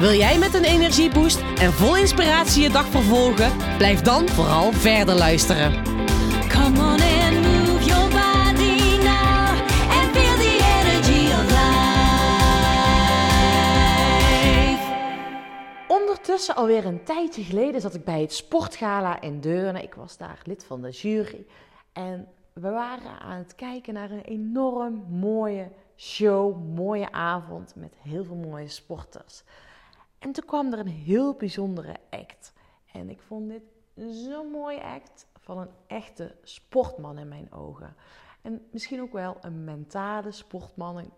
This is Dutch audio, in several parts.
Wil jij met een energieboost en vol inspiratie je dag vervolgen? Blijf dan vooral verder luisteren. Come on and move your body now and feel the energy of life. Ondertussen alweer een tijdje geleden zat ik bij het Sportgala in Deurne. Ik was daar lid van de jury. En we waren aan het kijken naar een enorm mooie show, mooie avond met heel veel mooie sporters. En toen kwam er een heel bijzondere act. En ik vond dit zo'n mooie act van een echte sportman in mijn ogen. En misschien ook wel een mentale sportman. En,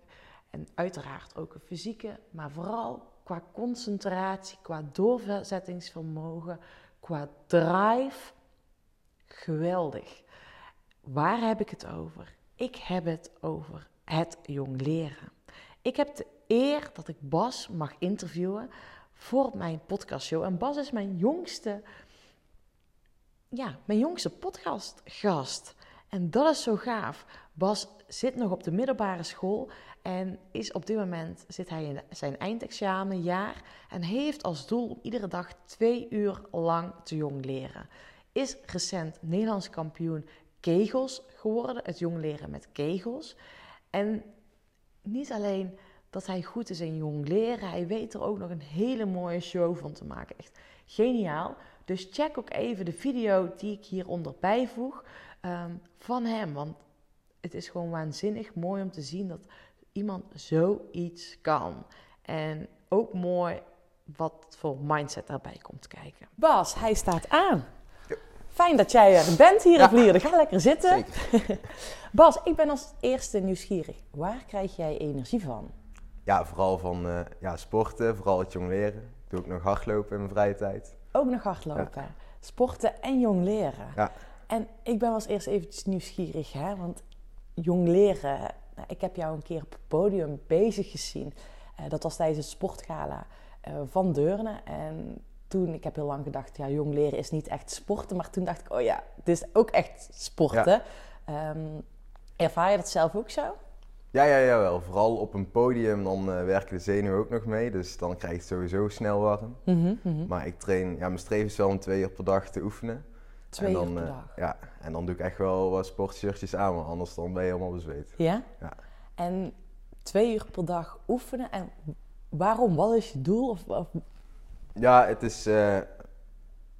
en uiteraard ook een fysieke, maar vooral qua concentratie, qua doorzettingsvermogen, qua drive. Geweldig. Waar heb ik het over? Ik heb het over het jong leren. Ik heb de eer dat ik Bas mag interviewen voor mijn podcastshow. En Bas is mijn jongste, ja, mijn jongste podcastgast. En dat is zo gaaf. Bas zit nog op de middelbare school en is op dit moment zit hij in zijn eindexamenjaar en heeft als doel om iedere dag twee uur lang te jong leren. Is recent Nederlands kampioen kegels geworden, het jong leren met kegels. En niet alleen dat hij goed is in jong leren, hij weet er ook nog een hele mooie show van te maken. Echt geniaal. Dus check ook even de video die ik hieronder bijvoeg ehm, van hem. Want het is gewoon waanzinnig mooi om te zien dat iemand zoiets kan. En ook mooi wat voor mindset daarbij komt kijken. Bas, hij staat aan. Fijn dat jij er bent hier Ja. op Lierde. Ga lekker zitten. Zeker. Bas, ik ben als eerste nieuwsgierig. Waar krijg jij energie van? Ja, vooral van eh, ja, sporten, vooral het jong leren. Ik doe ook nog hardlopen in mijn vrije tijd. Ook nog hardlopen, sporten en jong leren. Ja. En ik ben als eerst eventjes nieuwsgierig, hè? want jong leren, nou, ik heb jou een keer op het podium bezig gezien. Eh, dat was tijdens het sportgala eh, van Deurne. En toen, ik heb heel lang gedacht, ja, jong leren is niet echt sporten. Maar toen dacht ik, oh ja, dit is ook echt sporten. Ehm, ervaar je dat zelf ook zo? Ja, ja, jawel. Vooral op een podium, dan eh, werken de zenuwen ook nog mee. Dus dan krijg je het sowieso snel warm. Mhm, mhm. Maar ik train, ja, mijn streven is wel om twee uur per dag te oefenen. Twee en dan, uur per eh, dag. Ja, en dan doe ik echt wel wat sportshirtjes aan, want anders dan ben je helemaal bezweet. Ja? Ja. En twee uur per dag oefenen. En waarom? Wat is je doel? Of, of- Ja, het is, eh,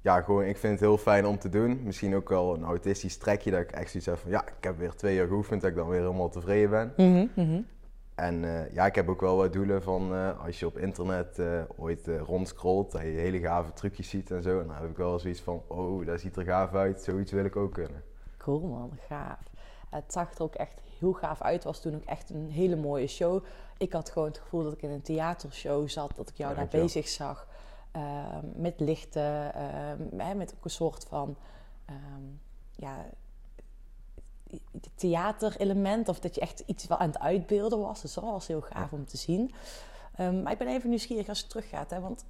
ja, gewoon, ik vind het heel fijn om te doen. Misschien ook wel een autistisch trekje, dat ik echt zoiets heb van, ja, ik heb weer twee uur geoefend, dat ik dan weer helemaal tevreden ben. Mhm, mhm. En eh, ja, ik heb ook wel wat doelen van eh, als je op internet eh, ooit rondscrollt, dat je hele gave trucjes ziet en zo. En dan heb ik wel zoiets van, oh, dat ziet er gaaf uit, zoiets wil ik ook kunnen. Cool man, gaaf. Het zag er ook echt heel gaaf uit. Het was toen ook echt een hele mooie show. Ik had gewoon het gevoel dat ik in een theatershow zat, dat ik jou Ja, daar bezig zag. Ehm, met lichten, ehm, met ook een soort van ehm, ja, theaterelement. Of dat je echt iets wel aan het uitbeelden was. Dus dat was heel gaaf om te zien. Maar ik ben even nieuwsgierig als je teruggaat. Hè, want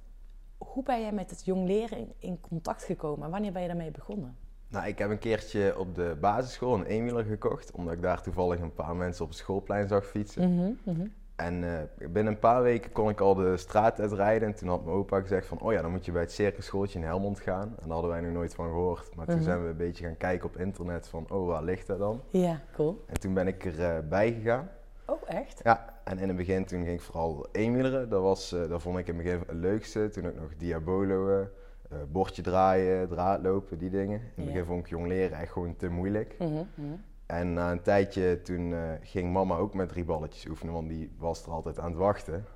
hoe ben jij met het jong leren in, in contact gekomen? En wanneer ben je daarmee begonnen? Nou, ik heb een keertje op de basisschool een eenwieler gekocht, omdat ik daar toevallig een paar mensen op het schoolplein zag fietsen. Mhm, mhm. En eh, binnen een paar weken kon ik al de straat uitrijden. En toen had mijn opa gezegd van, oh ja, dan moet je bij het circusschooltje in Helmond gaan. En daar hadden wij nog nooit van gehoord. Maar toen Mhm. zijn we een beetje gaan kijken op internet van, oh, waar ligt dat dan? Ja, cool. En toen ben ik erbij bij gegaan. Oh, echt? Ja, en in het begin toen ging ik vooral eenwieleren. Dat, was, eh, dat vond ik in het begin het leukste. Toen ook nog diabolo, eh, eh, bordje draaien, draadlopen, die dingen. In het Ja. begin vond ik jong leren echt gewoon te moeilijk. Mhm, mhm. En na een tijdje toen eh, ging mama ook met drie balletjes oefenen, want die was er altijd aan het wachten.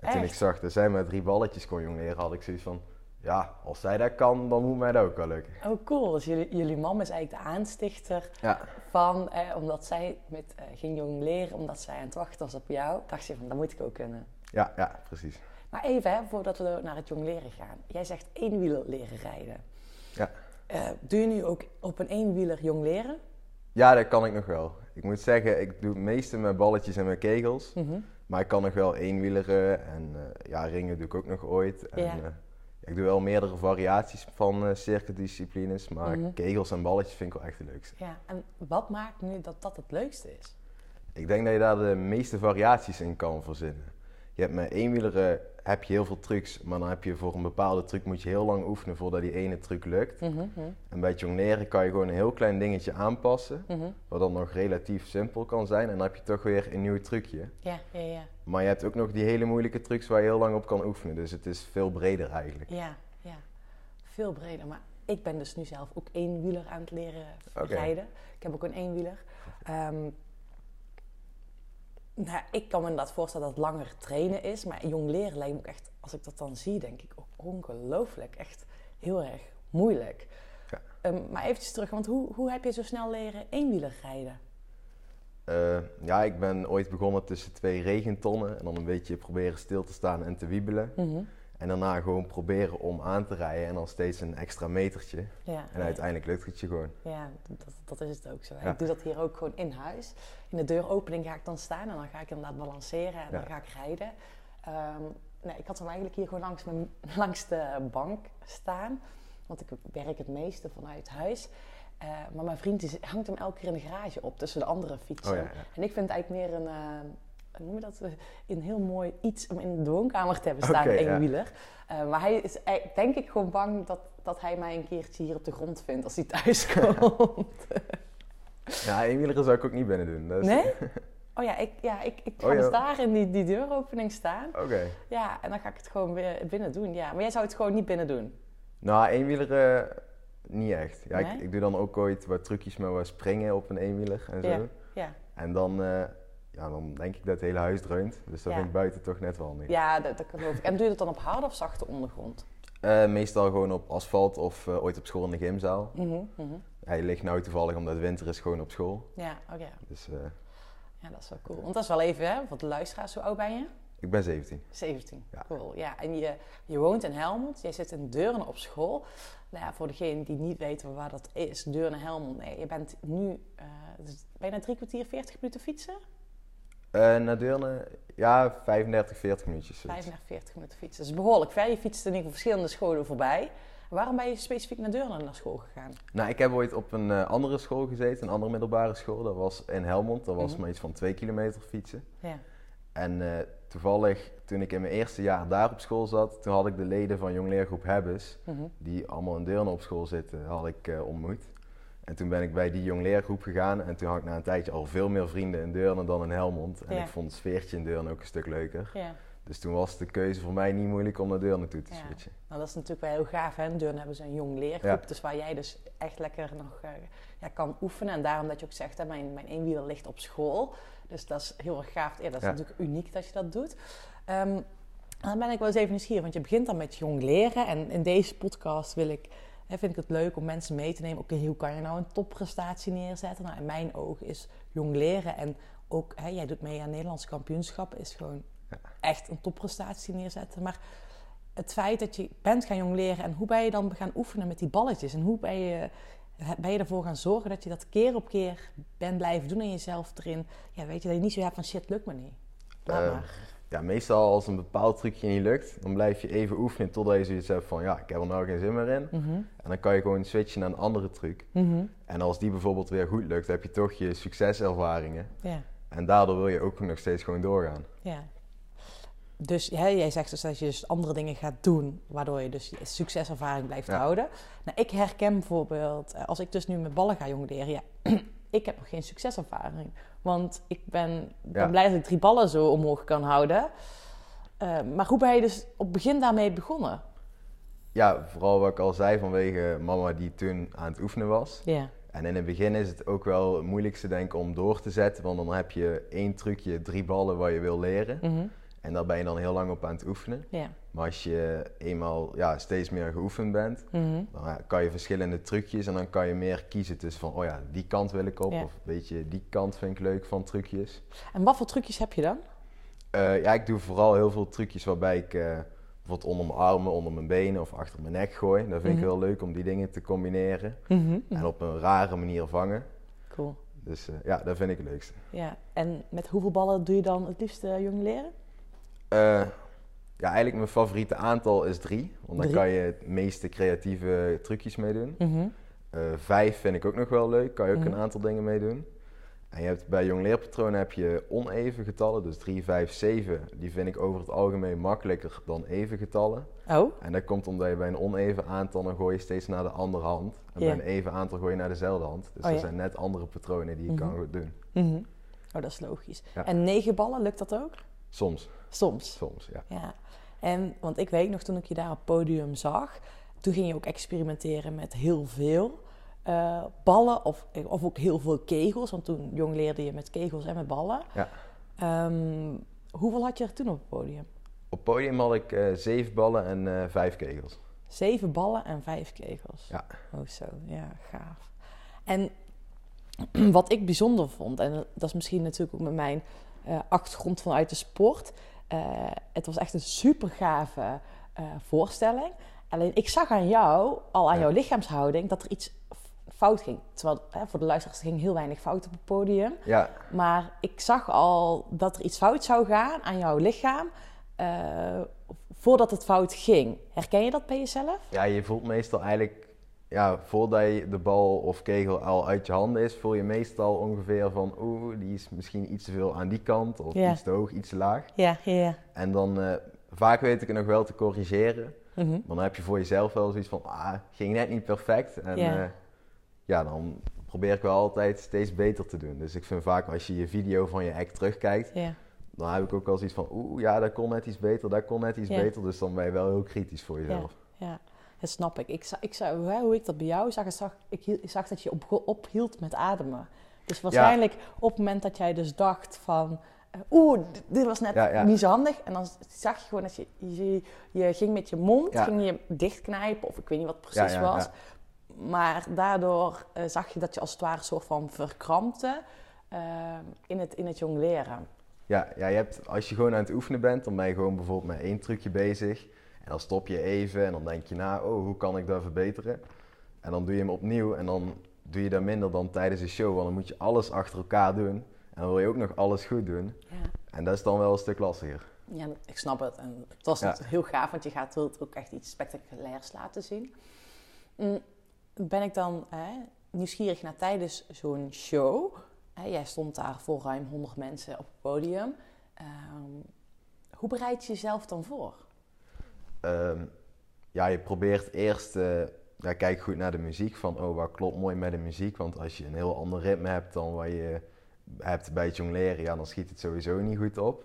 En toen ik zag dat zij met drie balletjes kon jong leren, had ik zoiets van... Ja, als zij dat kan, dan moet mij dat ook wel lukken. Oh, cool. Dus jullie, jullie mam is eigenlijk de aanstichter Ja, van, eh, omdat zij met, eh, ging jong leren, omdat zij aan het wachten was op jou, dacht je van, dat moet ik ook kunnen. ja, ja, precies. Maar even, hè, voordat we naar het jong leren gaan. Jij zegt eenwieler leren rijden. Ja. Eh, doe je nu ook op een eenwieler jong leren? Ja, dat kan ik nog wel. Ik moet zeggen, ik doe het meeste met balletjes en met kegels. Mhm. Maar ik kan nog wel eenwieleren en eh, ja, ringen doe ik ook nog ooit. En, Ja. eh, ik doe wel meerdere variaties van circuitdisciplines, maar Mhm. kegels en balletjes vind ik wel echt het leukste. Ja, en wat maakt nu dat dat het leukste is? Ik denk dat je daar de meeste variaties in kan verzinnen. Je hebt met eenwieleren heb je heel veel trucs, maar dan heb je voor een bepaalde truc moet je heel lang oefenen voordat die ene truc lukt. Mhm, mhm, En bij het jongleren kan je gewoon een heel klein dingetje aanpassen, mhm. wat dan nog relatief simpel kan zijn. En dan heb je toch weer een nieuw trucje. Ja, ja, ja. Maar je hebt ook nog die hele moeilijke trucs waar je heel lang op kan oefenen. Dus het is veel breder eigenlijk. Ja, ja. Veel breder. Maar ik ben dus nu zelf ook eenwieler aan het leren rijden. Ik heb ook een eenwieler. Nou, ik kan me inderdaad voorstellen dat het langer trainen is. Maar jong leren lijkt me ook echt, als ik dat dan zie, denk ik ook ongelooflijk. Echt heel erg moeilijk. Ja. Ehm, maar eventjes terug, want hoe, hoe heb je zo snel leren eenwieler rijden? Eh, ja, ik ben ooit begonnen tussen twee regentonnen en dan een beetje proberen stil te staan en te wiebelen. Mhm. En daarna gewoon proberen om aan te rijden en dan steeds een extra metertje. Ja, En uiteindelijk lukt het je gewoon. Ja, dat, dat is het ook zo. Ja. Ik doe dat hier ook gewoon in huis. In de deuropening ga ik dan staan en dan ga ik inderdaad balanceren en Ja. dan ga ik rijden. Ehm, nee, ik had hem eigenlijk hier gewoon langs, mijn, langs de bank staan. Want ik werk het meeste vanuit huis. Eh, maar mijn vriend die hangt hem elke keer in de garage op tussen de andere fietsen. Oh. En ik vind het eigenlijk meer een, eh, noem je dat, een heel mooi iets om in de woonkamer te hebben staan, Oké, een ja. wieler. Eh, maar hij is eh, denk ik gewoon bang dat, dat hij mij een keertje hier op de grond vindt als hij thuis komt. Ja, eenwieleren zou ik ook niet binnen doen. Is- Nee? Oh ja, ik, ja, ik, ik ga Oh dus daar in die, die deuropening staan. Oké. Ja, en dan ga ik het gewoon weer binnen doen. Ja, maar jij zou het gewoon niet binnen doen. Nou, eenwieleren niet echt. Ja, Nee? ik, ik doe dan ook ooit wat trucjes met wat springen op een eenwieler en zo. Ja. Ja, En dan, eh, ja, dan denk ik dat het hele huis dreunt. Dus dat Ja. vind ik buiten toch net wel niet. ja dat, dat geloof ik. En doe je het dan op harde of zachte ondergrond? Eh, meestal gewoon op asfalt of eh, ooit op school in de gymzaal. Mhm, mhm. Hij ligt nou toevallig omdat het winter is gewoon op school. Ja, oké. Dus eh, Ja, dat is wel cool. Want dat is wel even, hè? De luisteraars, hoe oud ben je? ik ben 17. 17. Ja. Cool. Ja, en je, je woont in Helmond. Jij zit in Deurne op school. Nou ja, voor degenen die niet weten waar dat is, Deurne Helmond. Nee, je bent nu dus bijna drie kwartier, 40 minuten fietsen. Eh naar Deurne, ja, 35, 40 minuutjes. zoiets. 35, 40 minuten fietsen. Dat is behoorlijk ver. Je fietst in ieder geval verschillende scholen voorbij. Waarom ben je specifiek naar Deurne naar school gegaan? Nou, ik heb ooit op een eh, andere school gezeten, een andere middelbare school. Dat was in Helmond. Dat was Mhm. maar iets van 2 kilometer fietsen. Ja. En eh, toevallig, toen ik in mijn eerste jaar daar op school zat, toen had ik de leden van Jong Leergroep Hebbes, Mhm. die allemaal in Deurne op school zitten, had ik eh, ontmoet. En toen ben ik bij die Jong Leergroep gegaan en toen had ik na een tijdje al veel meer vrienden in Deurne dan in Helmond. En Ja. ik vond het sfeertje in Deurne ook een stuk leuker. ja. Dus toen was de keuze voor mij niet moeilijk om naar Deurne toe te Ja. switchen. Nou, dat is natuurlijk wel heel gaaf. Hè? In Deurne hebben ze een jong leergroep. Dus waar jij dus echt lekker nog eh, ja, kan oefenen. En daarom dat je ook zegt, hè, mijn, mijn eenwieler ligt op school. Dus dat is heel erg gaaf. Ja, dat is natuurlijk uniek dat je dat doet. Ehm, dan ben ik wel eens even nieuwsgierig. Want je begint dan met jong leren. En in deze podcast wil ik, hè, vind ik het leuk om mensen mee te nemen. Oké, hoe kan je nou een topprestatie neerzetten? Nou, in mijn ogen is jong leren. En ook, hè, jij doet mee aan Nederlandse kampioenschappen. Is gewoon echt een topprestatie neerzetten. Maar het feit dat je bent gaan jong leren en hoe ben je dan gaan oefenen met die balletjes en hoe ben je, ben je ervoor gaan zorgen dat je dat keer op keer bent blijven doen en jezelf erin, ja, weet je, dat je niet zo hebt van shit, lukt me niet. Laat Eh, maar. Ja, meestal als een bepaald trucje niet lukt, dan blijf je even oefenen totdat je zoiets hebt van ja, ik heb er nou geen zin meer in. Mhm, En dan kan je gewoon switchen naar een andere truc. mhm, En als die bijvoorbeeld weer goed lukt, heb je toch je succeservaringen. Ja, En daardoor wil je ook nog steeds gewoon doorgaan. ja. Dus hè, jij zegt dus dat je dus andere dingen gaat doen, waardoor je dus je succeservaring blijft Ja. houden. Nou, ik herken bijvoorbeeld, eh, als ik dus nu met ballen ga jong leren, ja, ik heb nog geen succeservaring. Want ik ben, ben Ja. blij dat ik drie ballen zo omhoog kan houden. Eh, maar hoe ben je dus op het begin daarmee begonnen? Ja, vooral wat ik al zei vanwege mama die toen aan het oefenen was. Ja, En in het begin is het ook wel het moeilijkste denk ik om door te zetten. Want dan heb je één trucje, drie ballen waar je wil leren. mhm, En daar ben je dan heel lang op aan het oefenen. ja, Maar als je eenmaal ja, steeds meer geoefend bent, mhm, dan kan je verschillende trucjes en dan kan je meer kiezen tussen van, oh ja, die kant wil ik op. Ja. Of weet je, die kant vind ik leuk van trucjes. En wat voor trucjes heb je dan? Eh, ja, ik doe vooral heel veel trucjes waarbij ik eh, bijvoorbeeld onder mijn armen, onder mijn benen of achter mijn nek gooi. Dat vind ik Mhm. heel leuk om die dingen te combineren. Mhm. En op een rare manier vangen. Cool. Dus eh, ja, dat vind ik het leukste. Ja, en met hoeveel ballen doe je dan het liefst jong leren? Eh, ja, eigenlijk mijn favoriete aantal is drie. Want dan Drie? kan je het meeste creatieve trucjes mee doen. Mhm. Eh, vijf vind ik ook nog wel leuk. Kan je ook Mhm. een aantal dingen mee doen. En je hebt, bij jongleerpatronen heb je oneven getallen. Dus 3, 5, 7. Die vind ik over het algemeen makkelijker dan even getallen. Oh, En dat komt omdat je bij een oneven aantal dan gooi je steeds naar de andere hand. En bij een even aantal gooi je naar dezelfde hand. Dus Oh, ja. zijn net andere patronen die je Mhm. kan doen. Oh dat is logisch. Ja. En negen ballen, lukt dat ook? Soms, Soms. soms, ja. Ja. En, want ik weet nog, toen ik je daar op het podium zag, toen ging je ook experimenteren met heel veel eh, ballen of, of ook heel veel kegels. Want toen jong leerde je met kegels en met ballen. Ja. Ehm, hoeveel had je er toen op het podium? Op het podium had ik eh, zeven ballen en eh, vijf kegels. Zeven ballen en vijf kegels. Ja. Oh zo, ja, gaaf. En wat ik bijzonder vond, en dat is misschien natuurlijk ook met mijn achtergrond vanuit de sport. Eh, het was echt een super gave eh, voorstelling. Alleen ik zag aan jou, al aan Ja. jouw lichaamshouding, dat er iets fout ging. Terwijl hè, voor de luisteraars er ging heel weinig fout op het podium. Ja, Maar ik zag al dat er iets fout zou gaan aan jouw lichaam. eh, voordat het fout ging. Herken je dat bij jezelf? ja, je voelt meestal eigenlijk, ja, voordat je de bal of kegel al uit je handen is, voel je meestal ongeveer van, oeh, die is misschien iets te veel aan die kant, of Ja. iets te hoog, iets te laag. Ja, ja. En dan, eh, vaak weet ik het nog wel te corrigeren, Mhm. maar dan heb je voor jezelf wel zoiets van, ah, ging net niet perfect. En Ja. ja, ja dan probeer ik wel altijd steeds beter te doen. Dus ik vind vaak als je je video van je act terugkijkt, ja. dan heb ik ook wel zoiets van, oeh, ja, dat kon net iets beter, dat kon net iets beter. Dus dan ben je wel heel kritisch voor jezelf. Dat snap ik. Ik, ik zou, hoe ik dat bij jou zag, ik zag, ik, zag dat je op, ophield met ademen. Dus waarschijnlijk op het moment dat jij dus dacht van... eh, Oeh, dit was net Ja, ja. niet zo handig. En dan zag je gewoon dat je... Je, je ging met je mond, ging je dichtknijpen. Of ik weet niet wat precies was. Maar daardoor eh, zag je dat je als het ware een soort van verkrampte... eh, in, het, in het jong leren. Ja, ja je hebt, als je gewoon aan het oefenen bent, dan ben je gewoon bijvoorbeeld met één trucje bezig. En dan stop je even en dan denk je na, oh, hoe kan ik dat verbeteren? En dan doe je hem opnieuw en dan doe je dat minder dan tijdens een show. Want dan moet je alles achter elkaar doen. En dan wil je ook nog alles goed doen. Ja. En dat is dan wel een stuk lastiger. Ja, ik snap het. En het was Ja. heel gaaf, want je gaat wilt ook echt iets spectaculairs laten zien. Mm, Ben ik dan hè, nieuwsgierig naar tijdens zo'n show? Hè, jij stond daar voor ruim 100 mensen op het podium. Ehm, hoe bereid je jezelf dan voor? Ehm, ja, je probeert eerst, eh ja, kijk goed naar de muziek. Van, oh, wat klopt mooi met de muziek? Want als je een heel ander ritme hebt dan wat je hebt bij het jongleren, ja, dan schiet het sowieso niet goed op.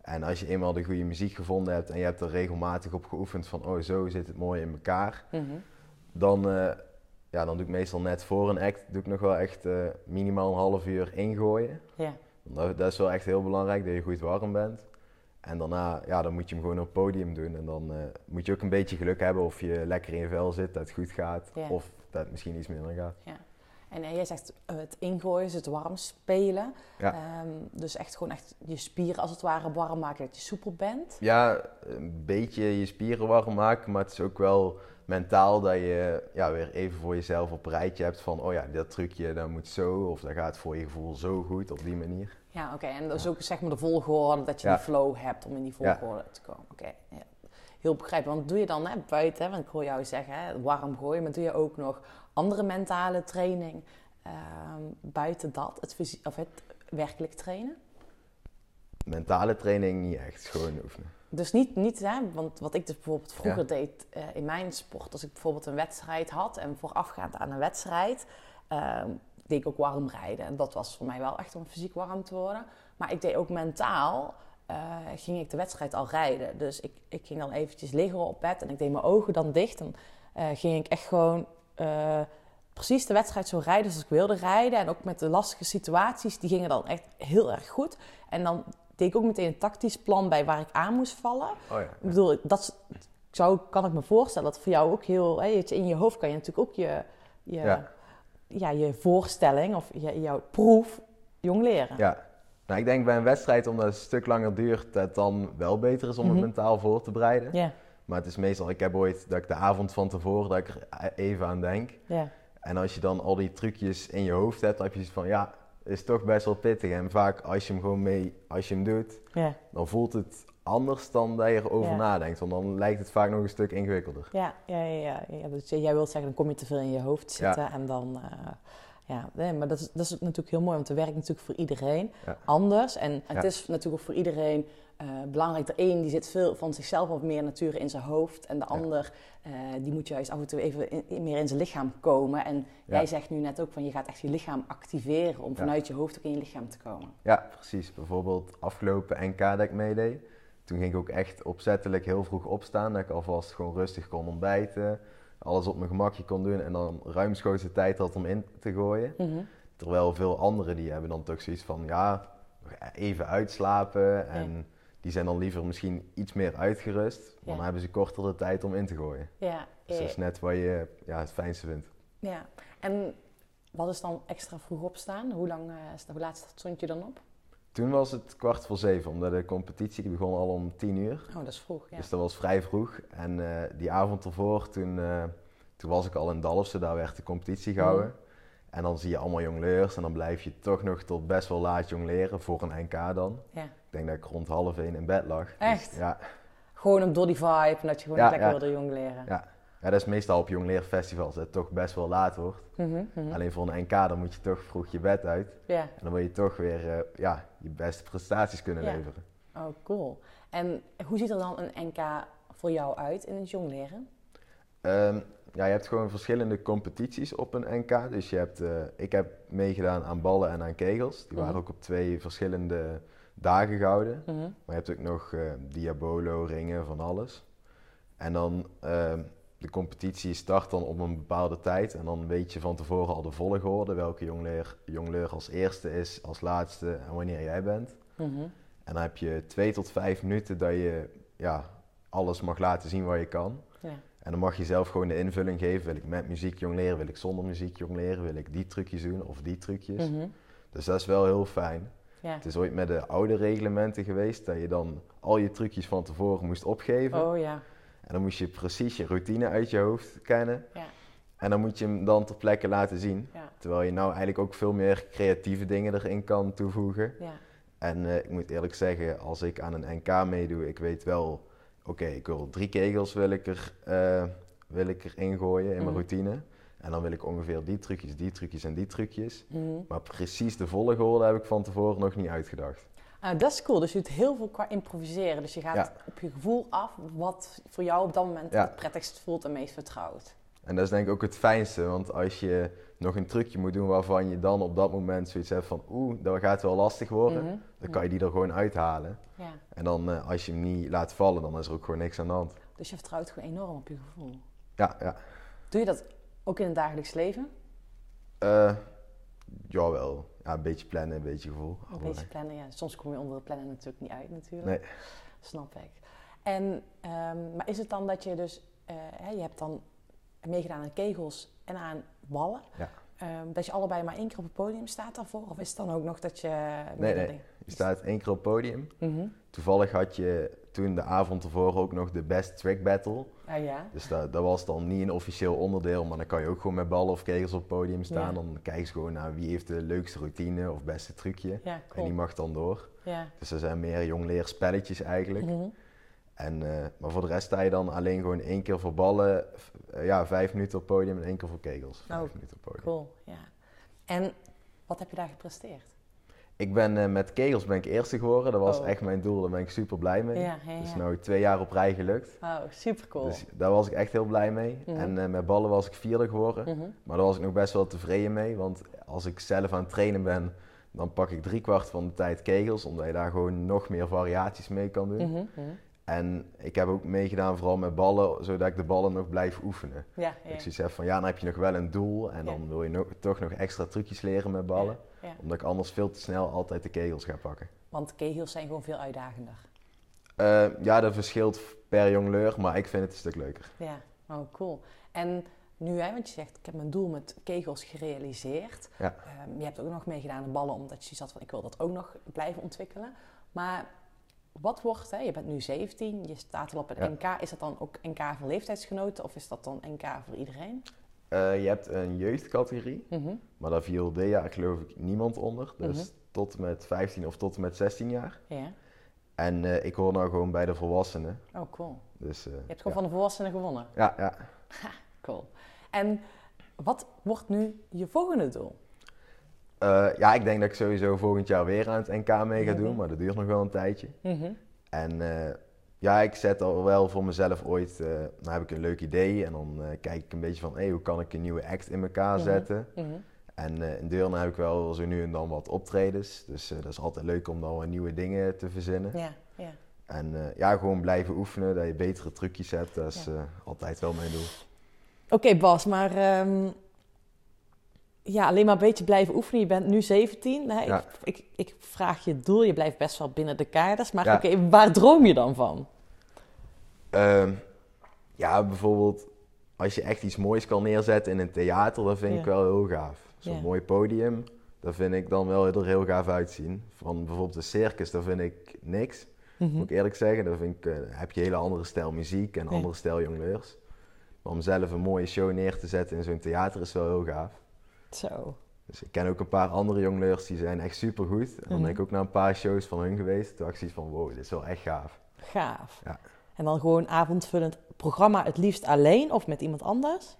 En als je eenmaal de goede muziek gevonden hebt en je hebt er regelmatig op geoefend van, oh, zo zit het mooi in elkaar. Dan, eh, ja, dan doe ik meestal net voor een act, doe ik nog wel echt eh, minimaal een half uur ingooien. Ja, Dat, dat is wel echt heel belangrijk, dat je goed warm bent. En daarna, ja, dan moet je hem gewoon op het podium doen. En dan eh, moet je ook een beetje geluk hebben of je lekker in je vel zit, dat het goed gaat. Ja. Of dat het misschien iets minder gaat. ja. En eh, jij zegt eh, het ingooien, dus het warm spelen. Ja. Ehm, dus echt gewoon echt je spieren als het ware warm maken, dat je soepel bent. Ja, een beetje je spieren warm maken, maar het is ook wel mentaal dat je ja, weer even voor jezelf op een rijtje hebt van, oh ja, dat trucje dat moet zo, of dat gaat voor je gevoel zo goed op die manier. Ja, oké. En dat is ook zeg maar de volgorde, dat je Ja. die flow hebt om in die Ja. volgorde te komen. Oké, ja. heel begrijpelijk. Want doe je dan hè, buiten, hè, want ik hoor jou zeggen, hè, warm gooien, maar doe je ook nog andere mentale training ehm, buiten dat, het, of het werkelijk trainen? Mentale training niet echt, gewoon oefenen. Dus niet, niet hè, want wat ik dus bijvoorbeeld vroeger Ja. deed eh, in mijn sport, als ik bijvoorbeeld een wedstrijd had en voorafgaand aan een wedstrijd, ehm, deed ik ook warm rijden. En dat was voor mij wel echt om fysiek warm te worden. Maar ik deed ook mentaal, eh, ging ik de wedstrijd al rijden. Dus ik, ik ging dan eventjes liggen op bed en ik deed mijn ogen dan dicht. En eh, ging ik echt gewoon precies de wedstrijd zo rijden zoals ik wilde rijden. En ook met de lastige situaties, die gingen dan echt heel erg goed. En dan deed ik ook meteen een tactisch plan bij waar ik aan moest vallen. Oh ja. Ik bedoel, dat is- zo kan ik me voorstellen dat voor jou ook heel... Hè, in je hoofd kan je natuurlijk ook je, je, ja. Ja. je voorstelling of je, jouw proef jong leren. Ja, Nou, ik denk bij een wedstrijd, omdat het een stuk langer duurt, dat het dan wel beter is om het Mhm. mentaal voor te bereiden. Ja, Maar het is meestal, ik heb ooit dat ik de avond van tevoren, dat ik er even aan denk. ja, En als je dan al die trucjes in je hoofd hebt, dan heb je zoiets van, ja, is toch best wel pittig. En vaak als je hem gewoon mee, als je hem doet, ja. dan voelt het anders dan dat je erover Ja. nadenkt. Want dan lijkt het vaak nog een stuk ingewikkelder. Ja, ja, ja, ja. Dus jij wilt zeggen, dan kom je te veel in je hoofd zitten en dan... eh, ja, nee, maar dat is, dat is natuurlijk heel mooi, want het werkt natuurlijk voor iedereen anders. En het is natuurlijk ook voor iedereen eh, belangrijk. De een die zit veel van zichzelf wat meer natuur in zijn hoofd. En de ander eh, die moet juist af en toe even in- in- meer in zijn lichaam komen. En Ja. jij zegt nu net ook van je gaat echt je lichaam activeren om Ja. vanuit je hoofd ook in je lichaam te komen. Ja, precies. Bijvoorbeeld afgelopen NK dat ik meedeed. Toen ging ik ook echt opzettelijk heel vroeg opstaan. Dat ik alvast gewoon rustig kon ontbijten. Alles op mijn gemakje kon doen. En dan ruimschoots de tijd had om in te gooien. Mhm. Terwijl veel anderen die hebben dan toch zoiets van ja, even uitslapen. En die zijn dan liever misschien iets meer uitgerust. Want Ja. dan hebben ze korter de tijd om in te gooien. Ja, Dus dat is net wat je ja, het fijnste vindt. ja. En wat is dan extra vroeg opstaan? Hoe, lang, is- hoe laat stond je dan op? Toen was het kwart voor zeven, omdat de competitie begon al om tien uur. Oh, dat is vroeg, ja. Dus dat was vrij vroeg. En eh, die avond ervoor, toen, eh, toen was ik al in Dalfsen, daar werd de competitie gehouden. En dan zie je allemaal jongleurs en dan blijf je toch nog tot best wel laat jongleren, voor een NK dan. ja. Ik denk dat ik rond half één in bed lag. Dus Echt? ja, Gewoon op door die vibe en dat je gewoon Ja, lekker ja. wilde jong leren. ja. ja, dat is meestal op jongleerfestivals, dat het toch best wel laat wordt. Mhm, mhm. Alleen voor een NK dan moet je toch vroeg je bed uit. Ja. En dan wil je toch weer eh, ja, je beste prestaties kunnen leveren. Oh, cool. En hoe ziet er dan een NK voor jou uit in het jong leren? Ja, je hebt gewoon verschillende competities op een NK. Dus je hebt, eh, ik heb meegedaan aan ballen en aan kegels. Die waren Mhm. ook op twee verschillende dagen gehouden. Mhm. Maar je hebt ook nog eh, diabolo, ringen, van alles. En dan, ehm, de competitie start dan op een bepaalde tijd. En dan weet je van tevoren al de volgorde. Welke jongleer, jongleur als eerste is, als laatste en wanneer jij bent. Mhm. En dan heb je twee tot vijf minuten dat je ja, alles mag laten zien wat je kan. Ja. En dan mag je zelf gewoon de invulling geven. Wil ik met muziek jong leren? Wil ik zonder muziek jong leren? Wil ik die trucjes doen of die trucjes? Mhm. Dus dat is wel heel fijn. Ja. Het is ooit met de oude reglementen geweest dat je dan al je trucjes van tevoren moest opgeven. Oh ja. En dan moest je precies je routine uit je hoofd kennen. Ja. En dan moet je hem dan ter plekke laten zien. Terwijl je nou eigenlijk ook veel meer creatieve dingen erin kan toevoegen. Ja. En eh, ik moet eerlijk zeggen, als ik aan een NK meedoe, ik weet wel, oké, ik wil drie kegels wil ik er, eh, wil ik erin gooien in mijn Mhm. routine. En dan wil ik ongeveer die trucjes, die trucjes en die trucjes. Mhm. Maar precies de volgorde heb ik van tevoren nog niet uitgedacht. Ah, dat is cool. Dus je doet heel veel qua improviseren. Dus je gaat Ja. op je gevoel af wat voor jou op dat moment Ja. het prettigst voelt en meest vertrouwd. En dat is denk ik ook het fijnste, want als je nog een trucje moet doen waarvan je dan op dat moment zoiets hebt van oeh, dat gaat wel lastig worden, Mhm. Dan kan je die er gewoon uithalen. Ja. En dan eh, als je hem niet laat vallen, dan is er ook gewoon niks aan de hand. Dus je vertrouwt gewoon enorm op je gevoel. Ja, ja. Doe je dat ook in het dagelijks leven? Eh jawel. Ja, een beetje plannen, een beetje gevoel. Een beetje plannen, ja. Soms kom je onder het plannen natuurlijk niet uit natuurlijk. Nee. Snap ik. En, ehm, maar is het dan dat je dus, eh, hè, je hebt dan meegedaan aan kegels en aan ballen. Ja. Ehm, dat je allebei maar één keer op het podium staat daarvoor? Of is het dan ook nog dat je... Nee, nee. Je staat één keer op podium. Mhm. Toevallig had je toen de avond ervoor ook nog de Best Trick Battle. Ah ja? Dus dat, dat was dan niet een officieel onderdeel, maar dan kan je ook gewoon met ballen of kegels op het podium staan. Ja. Dan kijken ze gewoon naar wie heeft de leukste routine of beste trucje. Ja, En cool. die mag dan door. Ja. Dus er zijn meer jongleerspelletjes eigenlijk. Mhm. En, eh, maar voor de rest sta je dan alleen gewoon één keer voor ballen, eh, ja, vijf minuten op het podium en één keer voor kegels. Vijf Oh, minuten op podium. Cool, ja. En wat heb je daar gepresteerd? Ik ben eh, met kegels ben ik eerste geworden. Dat was Oh. echt mijn doel. Daar ben ik super blij mee. Ja, is ja. nou twee jaar op rij gelukt. Oh, super cool. Dus daar was ik echt heel blij mee. Mhm. En eh, met ballen was ik vierde geworden. Mhm. Maar daar was ik nog best wel tevreden mee. Want als ik zelf aan het trainen ben, dan pak ik driekwart van de tijd kegels. Omdat je daar gewoon nog meer variaties mee kan doen. Mhm. En ik heb ook meegedaan vooral met ballen, zodat ik de ballen nog blijf oefenen. Ja, Dat ja. Ik zoiets heb van, ja, dan heb je nog wel een doel. En dan wil je nog, toch nog extra trucjes leren met ballen. Ja, ja. Omdat ik anders veel te snel altijd de kegels ga pakken. Want kegels zijn gewoon veel uitdagender. Eh, ja, dat verschilt per jongleur, maar ik vind het een stuk leuker. Ja, oh cool. En nu, hè, want je zegt, ik heb mijn doel met kegels gerealiseerd. Ja. Ehm, je hebt ook nog meegedaan aan ballen, omdat je zat van, ik wil dat ook nog blijven ontwikkelen. Maar wat wordt, hè, je bent nu 17, je staat al op het Ja. NK. Is dat dan ook NK voor leeftijdsgenoten of is dat dan NK voor iedereen? Eh, je hebt een jeugdcategorie, Mhm. maar daar viel dit jaar geloof ik niemand onder. Dus Mhm. tot met 15 of tot met 16 jaar. Ja. En eh, ik hoor nou gewoon bij de volwassenen. Oh, cool. Dus, eh, Je hebt gewoon ja. van de volwassenen gewonnen. Ja, ja. Cool. En wat wordt nu je volgende doel? Ja, ik denk dat ik sowieso volgend jaar weer aan het NK mee ga Mhm. doen, maar dat duurt nog wel een tijdje. Mhm. En ja, ik zet al wel voor mezelf ooit, eh dan heb ik een leuk idee en dan eh, kijk ik een beetje van, hey, hoe kan ik een nieuwe act in elkaar Mhm. zetten? Mhm. En eh, in Deurne heb ik wel zo nu en dan wat optredens, dus dat is altijd leuk om dan weer nieuwe dingen te verzinnen. Ja, ja. En ja, gewoon blijven oefenen, dat je betere trucjes hebt, dat is Ja. altijd wel mijn doel. Oké Bas, maar ehm, ja, alleen maar een beetje blijven oefenen. Je bent nu 17. Hè? Ja. Ik, ik, ik vraag je doel, je blijft best wel binnen de kaders. Maar Ja. oké, waar droom je dan van? Ehm, ja, bijvoorbeeld als je echt iets moois kan neerzetten in een theater, dat vind ik wel heel gaaf. Zo'n mooi podium, dat vind ik dan wel er heel gaaf uitzien. Van bijvoorbeeld een circus, dat vind ik niks. Mhm. Moet ik eerlijk zeggen, dan vind ik, eh, heb je een hele andere stijl muziek en andere stijl jongleurs. Maar om zelf een mooie show neer te zetten in zo'n theater is wel heel gaaf. Zo. Dus ik ken ook een paar andere jongleurs die zijn echt super goed. En dan Mhm. ben ik ook naar een paar shows van hun geweest. Toen ik zoiets van, wow, dit is wel echt gaaf. Gaaf. Ja. En dan gewoon avondvullend programma, het liefst alleen of met iemand anders?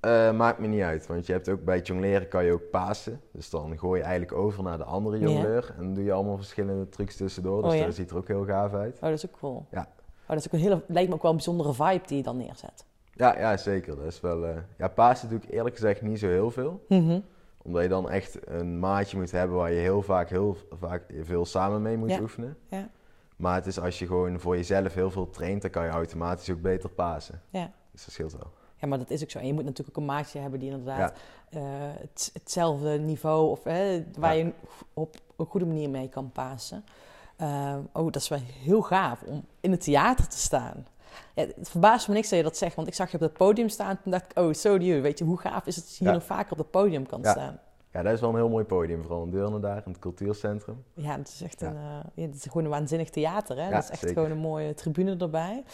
Eh, maakt me niet uit, want je hebt ook bij het jongleren kan je ook pasen. Dus dan gooi je eigenlijk over naar de andere jongleur en dan doe je allemaal verschillende trucs tussendoor. Dus Oh ja? dat ziet er ook heel gaaf uit. Oh, dat is ook cool. Ja. Oh, dat is ook een hele, lijkt me ook wel een bijzondere vibe die je dan neerzet. Ja, ja zeker. Dat is wel, eh, ja, pasen doe ik eerlijk gezegd niet zo heel veel. Mhm. Omdat je dan echt een maatje moet hebben waar je heel vaak heel vaak veel samen mee moet Ja. oefenen. Ja. Maar het is als je gewoon voor jezelf heel veel traint, dan kan je automatisch ook beter pasen. Ja. Dus dat scheelt wel. Ja, maar dat is ook zo. En je moet natuurlijk ook een maatje hebben die inderdaad eh, het, hetzelfde niveau of waar Ja. je op een goede manier mee kan pasen. Eh, oh, dat is wel heel gaaf om in het theater te staan. Ja, het verbaast me niks dat je dat zegt, want ik zag je op het podium staan en dacht ik, oh, so do you. Weet je, hoe gaaf is het dat je hier nog vaker op het podium kan staan? Ja, dat is wel een heel mooi podium, vooral in Deurne daar, in het cultuurcentrum. Ja, het is echt Ja. een, eh, ja, het is gewoon een waanzinnig theater. Hè? Ja, dat is echt zeker. gewoon een mooie tribune erbij.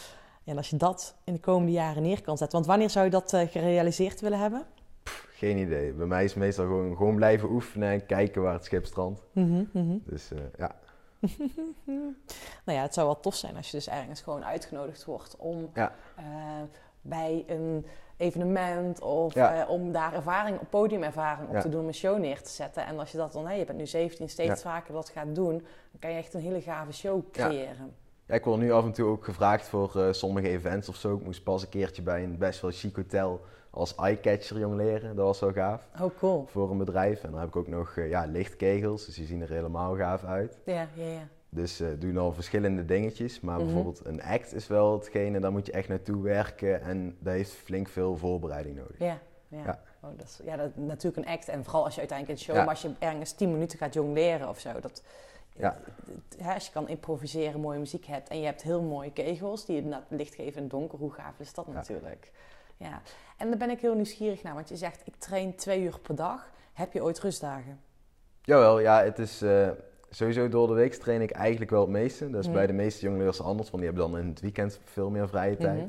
En als je dat in de komende jaren neer kan zetten. Want wanneer zou je dat eh, gerealiseerd willen hebben? Geen idee. Bij mij is het meestal gewoon, gewoon blijven oefenen en kijken waar het schip strandt. Mhm, mhm. Dus eh, ja, Nou ja, het zou wel tof zijn als je dus ergens gewoon uitgenodigd wordt om Ja. eh, bij een evenement of Ja. eh, om daar ervaring, op podiumervaring op Ja. te doen, om een show neer te zetten. En als je dat dan, hè, je bent nu 17, steeds vaker dat gaat doen, dan kan je echt een hele gave show creëren. Ja, ik word nu af en toe ook gevraagd voor eh, sommige events of zo. Ik moest pas een keertje bij een best wel chic hotel als eyecatcher jongleren. Dat was wel gaaf. Oh, cool. Voor een bedrijf. En dan heb ik ook nog eh, ja, lichtkegels, dus die zien er helemaal gaaf uit. Ja, ja, ja. Dus eh doe dan verschillende dingetjes. Maar Mhm. bijvoorbeeld een act is wel hetgene, daar moet je echt naartoe werken. En dat heeft flink veel voorbereiding nodig. Ja, ja. Ja. Oh, dat is ja, dat, natuurlijk een act. En vooral als je uiteindelijk een show, Ja. maar als je ergens 10 minuten gaat jongleren of zo. Dat, Ja. het- hè, als je kan improviseren, mooie muziek hebt en je hebt heel mooie kegels die je licht geven in het donker, hoe gaaf is dat Ja. natuurlijk? Ja. En daar ben ik heel nieuwsgierig naar, want je zegt ik train twee uur per dag. Heb je ooit rustdagen? Jawel, ja, het is eh, sowieso door de week train ik eigenlijk wel het meeste. Dat is Mhm. bij de meeste jongleurs anders, want die hebben dan in het weekend veel meer vrije tijd. Mhm.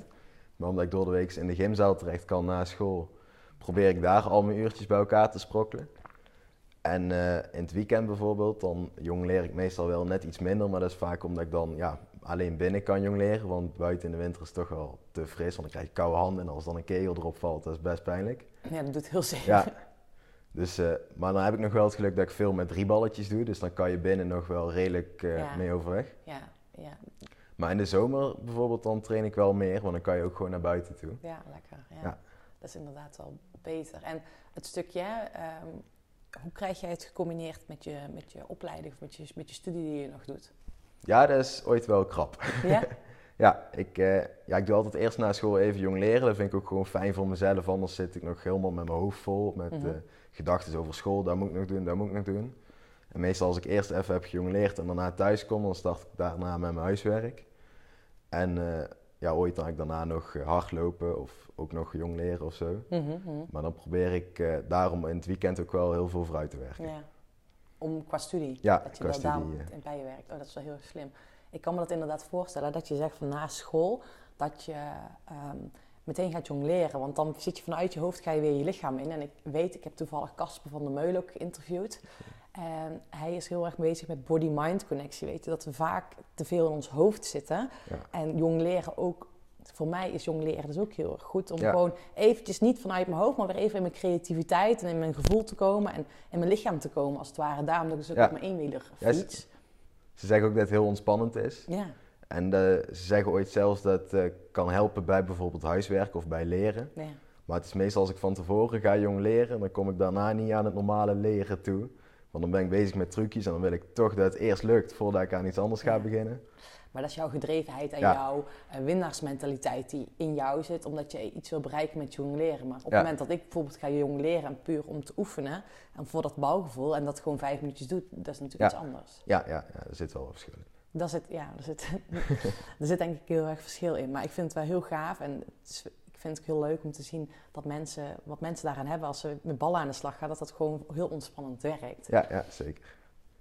Maar omdat ik door de week in de gymzaal terecht kan na school, probeer ik daar al mijn uurtjes bij elkaar te sprokkelen. En eh, in het weekend bijvoorbeeld, dan jongleer ik meestal wel net iets minder, maar dat is vaak omdat ik dan ja, alleen binnen kan jongleren. Want buiten in de winter is het toch wel te fris, want dan krijg je koude handen en als dan een kegel erop valt, dat is best pijnlijk. Ja, dat doet heel zeker. Ja. Dus, eh, maar dan heb ik nog wel het geluk dat ik veel met drie balletjes doe, dus dan kan je binnen nog wel redelijk eh, Ja. mee overweg. Ja, ja, Maar in de zomer bijvoorbeeld, dan train ik wel meer, want dan kan je ook gewoon naar buiten toe. ja, lekker. Ja. Ja. Dat is inderdaad wel beter. En het stukje, ehm, hoe krijg jij het gecombineerd met je, met je opleiding of met je, met je studie die je nog doet? Ja, dat is ooit wel krap. Ja? Ja, ik, eh, ja, ik doe altijd eerst na school even jong leren. Dat vind ik ook gewoon fijn voor mezelf. Anders zit ik nog helemaal met mijn hoofd vol. Met eh, gedachten over school. Dat moet ik nog doen, dat moet ik nog doen. En meestal als ik eerst even heb gejongleerd en daarna thuis kom, dan start ik daarna met mijn huiswerk. En eh, ja, ooit dan ik daarna nog hardlopen of ook nog jong leren of zo. Mhm, mhm. Maar dan probeer ik daarom in het weekend ook wel heel veel vooruit te werken. Ja. Om qua studie. Ja, dat je qua wel daar studie, ja. in je werkt. Oh, dat is wel heel slim. Ik kan me dat inderdaad voorstellen dat je zegt van na school dat je ehm, meteen gaat jongleren. Want dan zit je vanuit je hoofd, ga je weer je lichaam in. En ik weet, ik heb toevallig Casper van der Meulen ook geïnterviewd. En hij is heel erg bezig met body-mind connectie. Weet je, dat we vaak te veel in ons hoofd zitten. Ja. En jongleren ook, voor mij is jongleren dus ook heel erg goed. Om Ja. gewoon eventjes niet vanuit mijn hoofd, maar weer even in mijn creativiteit en in mijn gevoel te komen. En in mijn lichaam te komen als het ware. Daarom dat ik dus ook Ja. op mijn eenwieler Ja, fiets. Ze zeggen ook dat het heel ontspannend is. Ja, En eh, ze zeggen ooit zelfs dat het eh, kan helpen bij bijvoorbeeld huiswerk of bij leren. ja. Maar het is meestal als ik van tevoren ga jong leren, dan kom ik daarna niet aan het normale leren toe. Want dan ben ik bezig met trucjes en dan wil ik toch dat het eerst lukt voordat ik aan iets anders ga beginnen. Maar dat is jouw gedrevenheid en Ja. jouw eh, winnaarsmentaliteit die in jou zit, omdat je iets wil bereiken met jongleren. Maar op het Ja. moment dat ik bijvoorbeeld ga jongleren en puur om te oefenen en voor dat bouwgevoel en dat gewoon vijf minuutjes doet, dat is natuurlijk iets anders. Ja, ja, ja er zit wel een verschil in. Daar zit, ja, er zit, er zit denk ik heel erg verschil in. Maar ik vind het wel heel gaaf en het is, ik vind het ook heel leuk om te zien dat mensen, wat mensen daaraan hebben als ze met ballen aan de slag gaan, dat dat gewoon heel ontspannend werkt. Ja, ja zeker.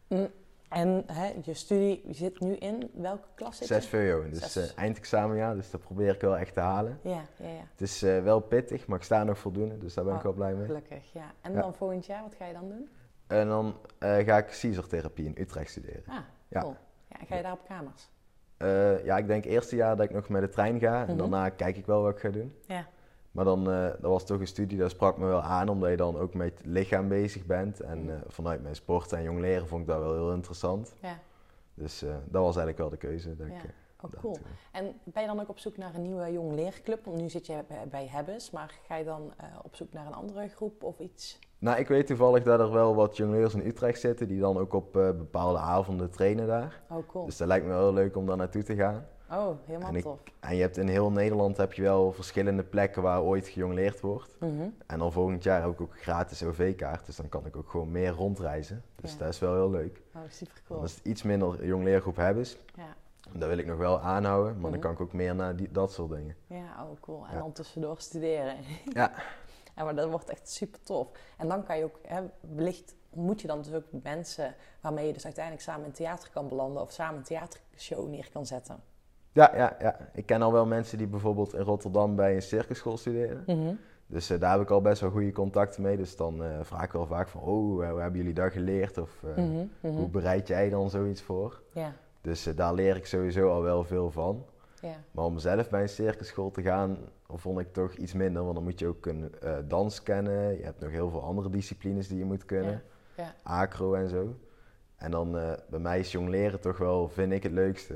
Mm, En hè, je studie zit nu in welke klas zit? Zes VO, dus eh, eindexamenjaar, dus dat probeer ik wel echt te halen. Ja, ja, ja. Het is eh, wel pittig, maar ik sta nog voldoende, dus daar ben ik Oh, wel blij mee. Gelukkig, ja. En Ja. dan volgend jaar, wat ga je dan doen? En dan eh, ga ik Caesar-therapie in Utrecht studeren. Ah, Ja. cool. Ja, en ga je daar op kamers? Ja, ik denk eerste jaar dat ik nog met de trein ga en Mhm. daarna kijk ik wel wat ik ga doen. Ja. Maar dan, eh, dat was toch een studie, dat sprak me wel aan, omdat je dan ook met het lichaam bezig bent. En Mhm. eh, vanuit mijn sport en jong leren vond ik dat wel heel interessant. Ja, Dus eh, dat was eigenlijk wel de keuze. Dat ik, ja. eh, Oh, cool. En ben je dan ook op zoek naar een nieuwe jong leerclub? Want nu zit je bij- bij Hebbes, maar ga je dan op zoek naar een andere groep of iets? Nou, ik weet toevallig dat er wel wat jongleurs in Utrecht zitten, die dan ook op bepaalde avonden trainen daar. Oh, cool. Dus dat lijkt me wel heel leuk om daar naartoe te gaan. Oh, helemaal En ik- tof. En je hebt in heel Nederland heb je wel verschillende plekken waar ooit gejongleerd wordt. Mhm. En dan volgend jaar heb ik ook een gratis OV-kaart, dus dan kan ik ook gewoon meer rondreizen. Dus Ja. dat is wel heel leuk. Oh, super cool. is het iets minder jongleergroep hebben. Ja, Dat wil ik nog wel aanhouden, maar Mhm. dan kan ik ook meer naar die, dat soort dingen. ja, oh, cool. En Ja. dan tussendoor studeren. Ja. Ja, maar dat wordt echt super tof. En dan kan je ook, hè, wellicht ontmoet je dan dus ook mensen waarmee je dus uiteindelijk samen in theater kan belanden of samen een theatershow neer kan zetten. Ja, ja, ja. Ik ken al wel mensen die bijvoorbeeld in Rotterdam bij een circusschool studeren. Mhm. Dus eh, daar heb ik al best wel goede contacten mee. Dus dan eh, vraag ik wel vaak van, oh, eh, hoe hebben jullie dat geleerd? Of Mhm, mhm. hoe bereid jij dan zoiets voor? Ja, Dus daar leer ik sowieso al wel veel van. ja, Maar om zelf bij een circusschool te gaan, vond ik toch iets minder. Want dan moet je ook een dans kennen. Je hebt nog heel veel andere disciplines die je moet kunnen. Ja. Acro en zo. En dan bij mij is jongleren toch wel, vind ik, het leukste.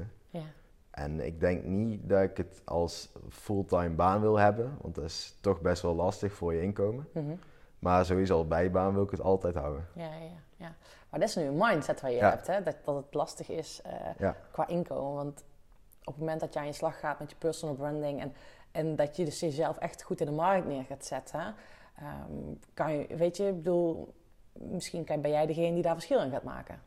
En ik denk niet dat ik het als fulltime baan wil hebben. Want dat is toch best wel lastig voor je inkomen. Mhm. Maar sowieso als bijbaan wil ik het altijd houden. Ja, ja, ja. Maar dat is nu een mindset wat je Ja. hebt, hè? Dat, dat het lastig is eh, Ja. qua inkomen. Want op het moment dat je aan je slag gaat met je personal branding en, en dat je dus jezelf echt goed in de markt neer gaat zetten, ehm, kan je, weet je, ik bedoel, misschien kan, ben jij degene die daar verschil in gaat maken.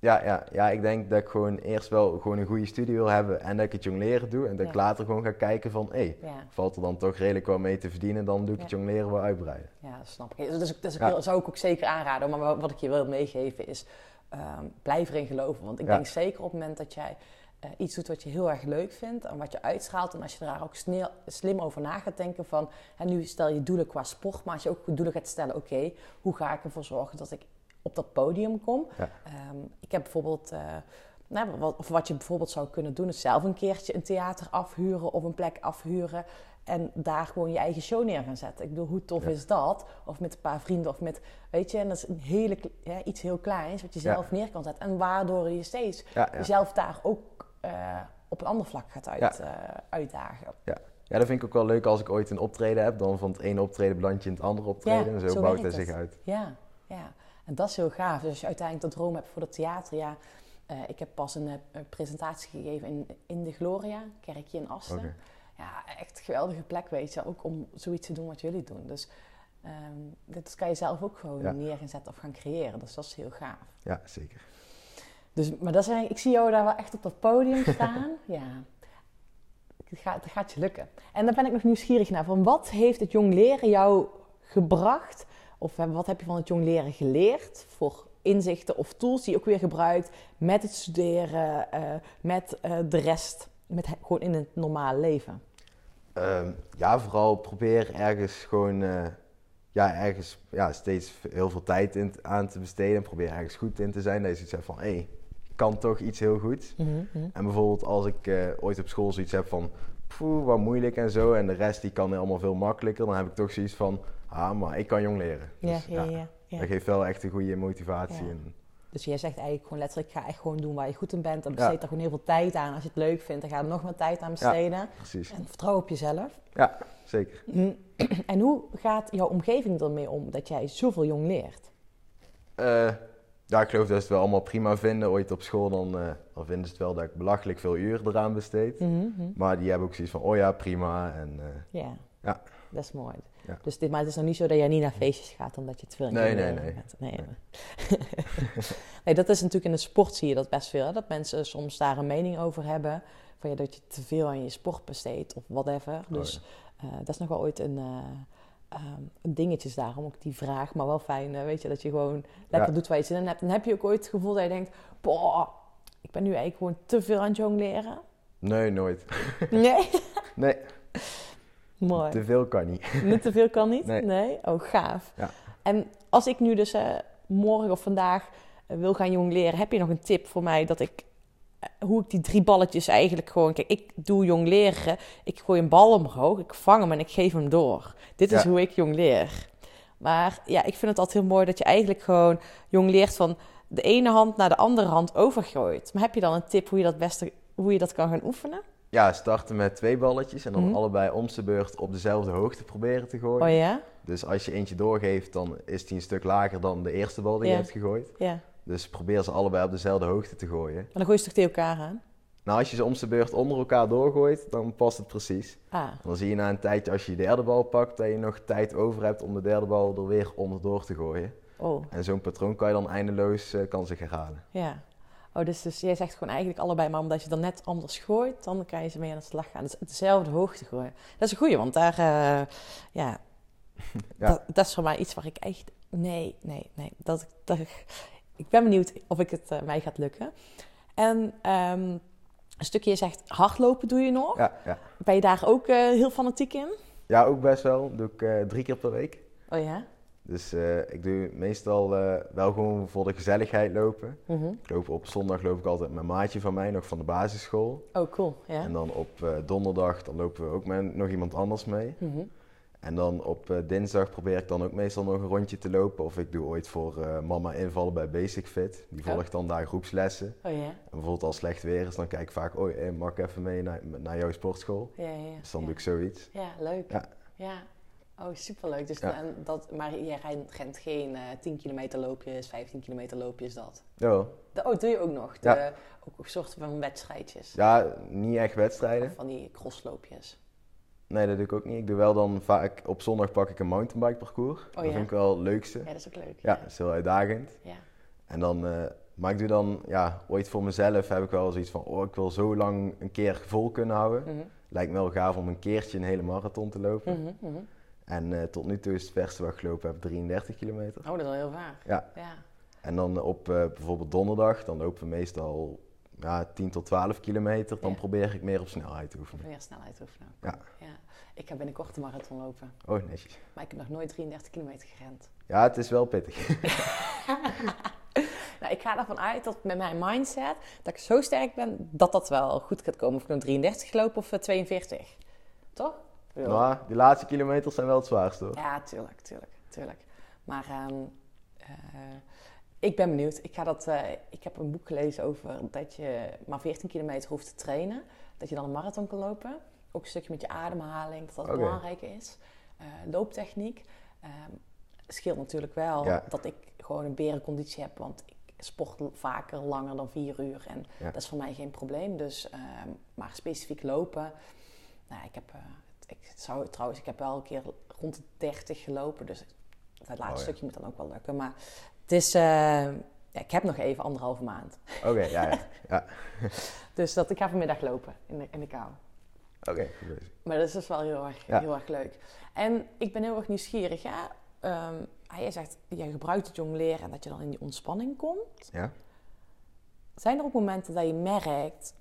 Ja, ja, ja, ik denk dat ik gewoon eerst wel gewoon een goede studie wil hebben en dat ik het jongleren doe. En dat ik later gewoon ga kijken van, hé, Ja, valt er dan toch redelijk wel mee te verdienen, dan doe ik het Ja. jongleren wel uitbreiden. ja dat snap ik. Dus, dus, dus zou ik ook zeker aanraden. Maar wat- ik je wil meegeven is, ehm, blijf erin geloven. Want ik denk zeker op het moment dat jij eh, iets doet wat je heel erg leuk vindt en wat je uitstraalt. En als je daar ook snel, slim over na gaat denken van, hè, nu stel je doelen qua sport, maar als je ook doelen gaat stellen, oké, hoe ga ik ervoor zorgen dat ik op dat podium kom? Ja. Ehm, ik heb bijvoorbeeld, eh, nou, wat, of wat je bijvoorbeeld zou kunnen doen, is zelf een keertje een theater afhuren of een plek afhuren. En daar gewoon je eigen show neer gaan zetten. Ik bedoel, hoe tof Ja. is dat? Of met een paar vrienden of met, weet je, en dat is een hele, ja, iets heel kleins wat je zelf neer kan zetten. En waardoor je steeds jezelf daar ook eh, op een ander vlak gaat uit, eh, uitdagen. ja, dat vind ik ook wel leuk als ik ooit een optreden heb. Dan van het ene optreden beland je in het andere optreden. en zo, zo bouwt het zich uit. Ja, ja. En dat is heel gaaf. Dus als je uiteindelijk dat droom hebt voor het theater, ja. eh, ik heb pas een, eh, een presentatie gegeven in, in de Gloria, kerkje in Asten. Ja, echt een geweldige plek, weet je. Ook om zoiets te doen wat jullie doen. Dus ehm dit kan je zelf ook gewoon Ja. neer gaan zetten of gaan creëren. Dus dat is heel gaaf. Ja, zeker. Dus, maar dat eigenlijk, ik zie jou daar wel echt op dat podium staan. ja. het gaat, het gaat je lukken. En dan ben ik nog nieuwsgierig naar. Van wat heeft het jong leren jou gebracht? Of eh, wat heb je van het jong leren geleerd? Voor inzichten of tools die je ook weer gebruikt met het studeren, eh, met eh, de rest, met gewoon in het normale leven. Ehm, ja, vooral probeer ergens gewoon, ja, ergens ja, steeds heel veel tijd in, aan te besteden. Probeer ergens goed in te zijn. Dat je zoiets hebt van, hé, hey, ik kan toch iets heel goeds. En bijvoorbeeld als ik ooit op school zoiets heb van, poeh, wat moeilijk en zo. En de rest die kan allemaal veel makkelijker. Dan heb ik toch zoiets van, ah, maar ik kan jong leren. Ja, Dus, ja, ja, ja. Dat geeft wel echt een goede motivatie. En, Dus jij zegt eigenlijk gewoon letterlijk, ga echt gewoon doen waar je goed in bent. En besteed er gewoon heel veel tijd aan. Als je het leuk vindt, dan ga er nog meer tijd aan besteden. precies. En vertrouw op jezelf. Ja, zeker. En hoe gaat jouw omgeving ermee om dat jij zoveel jong leert? Eh, ja, ik geloof dat ze het wel allemaal prima vinden. Ooit op school dan, eh, dan vinden ze het wel dat ik belachelijk veel uur eraan besteed. Maar die hebben ook zoiets van, oh ja, prima. En, eh, Ja. Ja. Dat is mooi. Ja. Dus dit, maar het is nog niet zo dat jij niet naar feestjes gaat omdat je te veel het Nee, jong nee, leren nee. Nee. nee, dat is natuurlijk in de sport zie je dat best veel. Hè? Dat mensen soms daar een mening over hebben. Van ja, dat je te veel aan je sport besteedt of whatever. Oh, Dus eh, dat is nog wel ooit een, eh, ehm, een dingetje daarom ook die vraag. Maar wel fijn, eh, weet je, dat je gewoon lekker Ja. doet waar je zin in hebt. Dan heb je ook ooit het gevoel dat je denkt... Boah, ik ben nu eigenlijk gewoon te veel aan het jongleren. Nee, nooit. Nee? Nee, Mooi. te veel kan niet. Niet te veel kan niet? Nee. Oh, gaaf. Ja. En als ik nu dus eh, morgen of vandaag eh, wil gaan jong leren, heb je nog een tip voor mij dat ik hoe ik die drie balletjes eigenlijk gewoon. Kijk, ik doe jong leren. Ik gooi een bal omhoog, ik vang hem en ik geef hem door. Dit is Ja. hoe ik jong leer. Maar ja, ik vind het altijd heel mooi dat je eigenlijk gewoon jong leert van de ene hand naar de andere hand overgooit. Maar heb je dan een tip hoe je dat beste hoe je dat kan gaan oefenen? Ja, starten met twee balletjes en dan Mhm. allebei om zijn beurt op dezelfde hoogte proberen te gooien. Oh ja? Dus als je eentje doorgeeft, dan is die een stuk lager dan de eerste bal die je hebt gegooid. Ja. Dus probeer ze allebei op dezelfde hoogte te gooien. Maar dan gooi je ze toch tegen elkaar aan? Nou, als je ze om zijn beurt onder elkaar doorgooit, dan past het precies. Ah, En dan zie je na een tijdje, als je je derde bal pakt, dat je nog tijd over hebt om de derde bal er weer onderdoor te gooien. oh. En zo'n patroon kan je dan eindeloos eh, kan zich herhalen. Ja. Oh, dus, dus jij zegt gewoon eigenlijk allebei, maar omdat je dan net anders gooit, dan kan je ze mee aan de slag gaan. Dus dezelfde hoogte gooien. Dat is een goeie, want daar, eh, ja, Ja. Dat, dat is voor mij iets waar ik echt, nee, nee, nee. Dat, ik- dat, ik- ben benieuwd of ik het eh, mij gaat lukken. En ehm, een stukje, je zegt hardlopen doe je nog. Ja, ja. Ben je daar ook eh, heel fanatiek in? ja ook best wel. doe ik eh, drie keer per week. Oh ja? Dus ik doe meestal wel gewoon voor de gezelligheid lopen. Ik loop op zondag loop ik altijd met maatje van mij, nog van de basisschool. Oh, cool. Ja. En dan op donderdag dan lopen we ook met nog iemand anders mee. Mhm. En dan op eh, dinsdag probeer ik dan ook meestal nog een rondje te lopen. Of ik doe ooit voor eh, mama invallen bij Basic Fit. Die Oh. volgt dan daar groepslessen. Oh? En bijvoorbeeld als slecht weer is, dan kijk ik vaak, oh, eh, mag ik even mee naar, naar jouw sportschool? Ja, ja, ja. Dus dan doe ik zoiets. Ja, leuk. Ja. Ja. Oh, superleuk. Dus Ja. en dat, maar jij rent, geen eh 10 kilometer loopjes, 15 kilometer loopjes, dat. Jawel. De, oh, doe je ook nog? De, Ja. Ook een soort van wedstrijdjes. Ja, niet echt wedstrijden. Of van die crossloopjes. Nee, dat doe ik ook niet. Ik doe wel dan vaak, op zondag pak ik een mountainbike parcours. dat Oh ja? vind ik wel het leukste. Ja, dat is ook leuk. Ja, dat is heel uitdagend. Ja. En dan, eh, maar ik doe dan, ja, ooit voor mezelf heb ik wel zoiets van, oh, ik wil zo lang een keer vol kunnen houden. Mhm. Lijkt me wel gaaf om een keertje een hele marathon te lopen. Mhm, mhm. En eh, tot nu toe is het verste wat ik gelopen heb 33 kilometer. Oh, dat is wel heel vaak. Ja. Ja. En dan op eh, bijvoorbeeld donderdag, dan lopen we meestal ja, 10 tot 12 kilometer. Dan Ja. probeer ik meer op snelheid te oefenen. Meer snelheid oefenen. Ja. ja. Ik ga binnenkort een marathon lopen. Oh, netjes. Maar ik heb nog nooit 33 kilometer gerend. Ja, het is wel pittig. Nou, ik ga ervan uit dat met mijn mindset, dat ik zo sterk ben, dat dat wel goed gaat komen. Of ik nou 33 loop of eh, 42. Toch? Ja. Nou, die laatste kilometers zijn wel het zwaarste hoor. Ja, tuurlijk, tuurlijk, tuurlijk. Maar ehm, eh, ik ben benieuwd. Ik, ga dat, eh, ik heb een boek gelezen over dat je maar 14 kilometer hoeft te trainen. Dat je dan een marathon kan lopen. Ook een stukje met je ademhaling, dat dat belangrijk is. Eh, looptechniek. Ehm scheelt natuurlijk wel Ja. dat ik gewoon een berenconditie heb. Want ik sport vaker langer dan vier uur. En Ja. dat is voor mij geen probleem. Dus, ehm, maar specifiek lopen. Nou, ik heb, eh, ik zou trouwens, ik heb wel een keer rond de 30 gelopen. Dus dat laatste Oh, ja. stukje moet dan ook wel lukken. Maar het is, eh, ja, ik heb nog even anderhalve maand. Oké, ja, ja. ja. Dus dat, ik ga vanmiddag lopen in de, in de kou. Oké, bezig. Maar dat is dus wel heel erg, Ja. heel erg leuk. En ik ben heel erg nieuwsgierig. Ja? Ehm, ah, jij zegt, jij gebruikt het jongleren en dat je dan in die ontspanning komt. Ja? Zijn er ook momenten dat je merkt,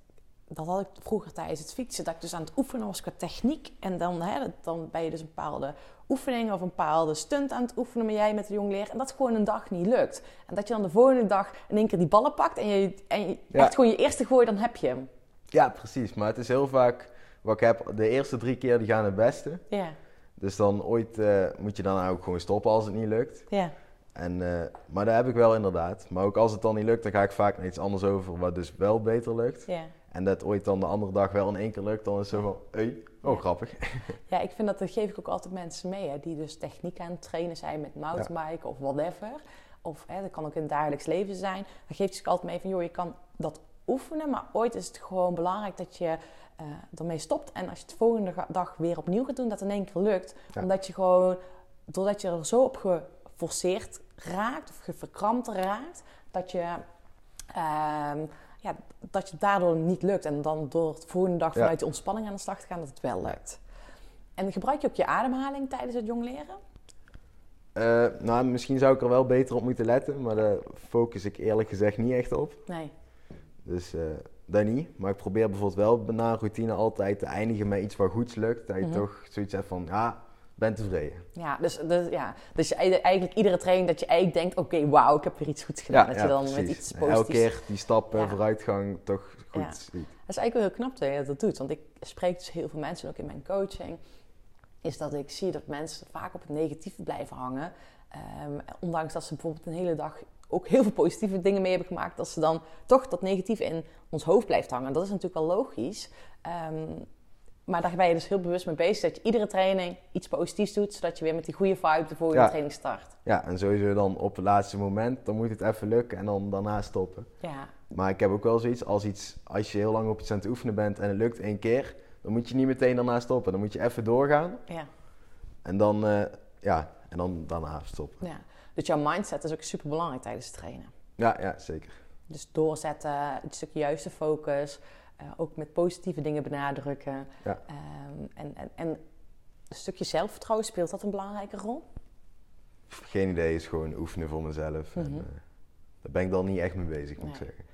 dat had ik vroeger tijdens het fietsen, dat ik dus aan het oefenen was qua techniek. En dan, hè, dan ben je dus een bepaalde oefening of een bepaalde stunt aan het oefenen met jij met de jongleer. En dat gewoon een dag niet lukt. En dat je dan de volgende dag in één keer die ballen pakt en je, en je Ja. echt gewoon je eerste gooi, dan heb je hem. Ja, precies. Maar het is heel vaak, wat ik heb, de eerste drie keer die gaan het beste. Ja, Dus dan ooit eh, moet je dan ook gewoon stoppen als het niet lukt. ja, En, eh, maar dat heb ik wel inderdaad. Maar ook als het dan niet lukt, dan ga ik vaak naar iets anders over wat dus wel beter lukt. ja. En dat ooit dan de andere dag wel in één keer lukt, dan is het zo van, hey, oh grappig. Ja, ik vind dat, dat geef ik ook altijd mensen mee, hè, die dus techniek aan het trainen zijn met mountainbiken of whatever. Of hè, dat kan ook in het dagelijks leven zijn. Dan geef ik ze altijd mee van, joh, je kan dat oefenen, maar ooit is het gewoon belangrijk dat je eh, ermee stopt. En als je het volgende dag weer opnieuw gaat doen, dat in één keer lukt. Ja. Omdat je gewoon, doordat je er zo op geforceerd raakt of geverkrampt raakt, dat je... ehm, ja, dat je daardoor niet lukt. En dan door de volgende dag vanuit die ontspanning aan de slag te gaan, dat het wel lukt. En gebruik je ook je ademhaling tijdens het jongleren? Eh, nou, misschien zou ik er wel beter op moeten letten, maar daar focus ik eerlijk gezegd niet echt op. Nee. Dus eh dat niet. Maar ik probeer bijvoorbeeld wel na routine altijd te eindigen met iets wat goeds lukt. Dat je Mhm. toch zoiets hebt van, ja, ben tevreden. Ja, dus, dus, ja. dus eigenlijk iedere training dat je eigenlijk denkt, oké, wauw, ik heb weer iets goeds gedaan. dat je dan met iets En positiefs... Elke keer die stappen, Ja. vooruitgang toch goed Ja. ziet. Dat is eigenlijk wel heel knap dat je dat doet. Want ik spreek dus heel veel mensen, ook in mijn coaching, is dat ik zie dat mensen vaak op het negatieve blijven hangen. Ehm, ondanks dat ze bijvoorbeeld een hele dag ook heel veel positieve dingen mee hebben gemaakt, dat ze dan toch dat negatieve in ons hoofd blijft hangen. Dat is natuurlijk wel logisch. Ehm, maar daar ben je dus heel bewust mee bezig, dat je iedere training iets positiefs doet, zodat je weer met die goede vibe de volgende Ja. training start. Ja, en sowieso dan op het laatste moment, dan moet het even lukken en dan daarna stoppen. Ja, Maar ik heb ook wel zoiets, als, iets, als je heel lang op iets aan het oefenen bent en het lukt één keer, dan moet je niet meteen daarna stoppen. Dan moet je even doorgaan ja, en dan, eh, ja, en dan daarna stoppen. ja. Dus jouw mindset is ook super belangrijk tijdens het trainen. Ja, ja, zeker. Dus doorzetten, een stukje juiste focus, eh, ook met positieve dingen benadrukken. Ja. Ehm, en, en, en een stukje zelfvertrouwen, speelt dat een belangrijke rol? Geen idee, is gewoon oefenen voor mezelf. En, Mhm. eh, daar ben ik dan niet echt mee bezig, moet ik Nee. zeggen.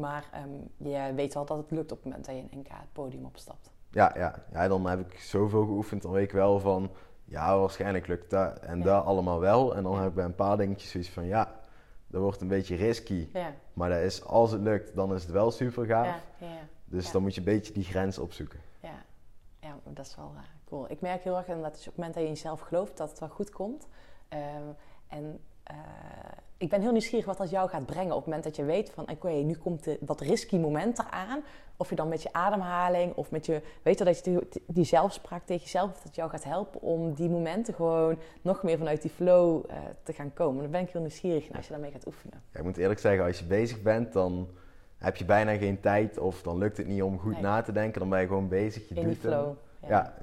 Maar ehm, je weet wel dat het lukt op het moment dat je een NK het podium opstapt. Ja, ja, ja, dan heb ik zoveel geoefend, dan weet ik wel van, ja, waarschijnlijk lukt dat en Ja. dat allemaal wel. En dan heb ik bij een paar dingetjes zoiets van, ja, dat wordt een beetje risky. Ja, Maar dat is, als het lukt, dan is het wel super gaaf. ja, ja. Dus dan moet je een beetje die grens opzoeken. ja. ja dat is wel eh, cool. Ik merk heel erg inderdaad, dus op het moment dat je in jezelf gelooft, dat het wel goed komt. Ehm, en eh, ik ben heel nieuwsgierig wat dat jou gaat brengen op het moment dat je weet van, oké, nu komt de, dat risky moment eraan. Of je dan met je ademhaling of met je, weet je dat je die, die zelfspraak tegen jezelf, of dat jou gaat helpen om die momenten gewoon nog meer vanuit die flow eh, te gaan komen. Daar ben ik heel nieuwsgierig naar als je daarmee gaat oefenen. Ja, ik moet eerlijk zeggen, als je bezig bent, dan heb je bijna geen tijd of dan lukt het niet om goed Nee. na te denken. Dan ben je gewoon bezig, je In die doet het. flow. Ja,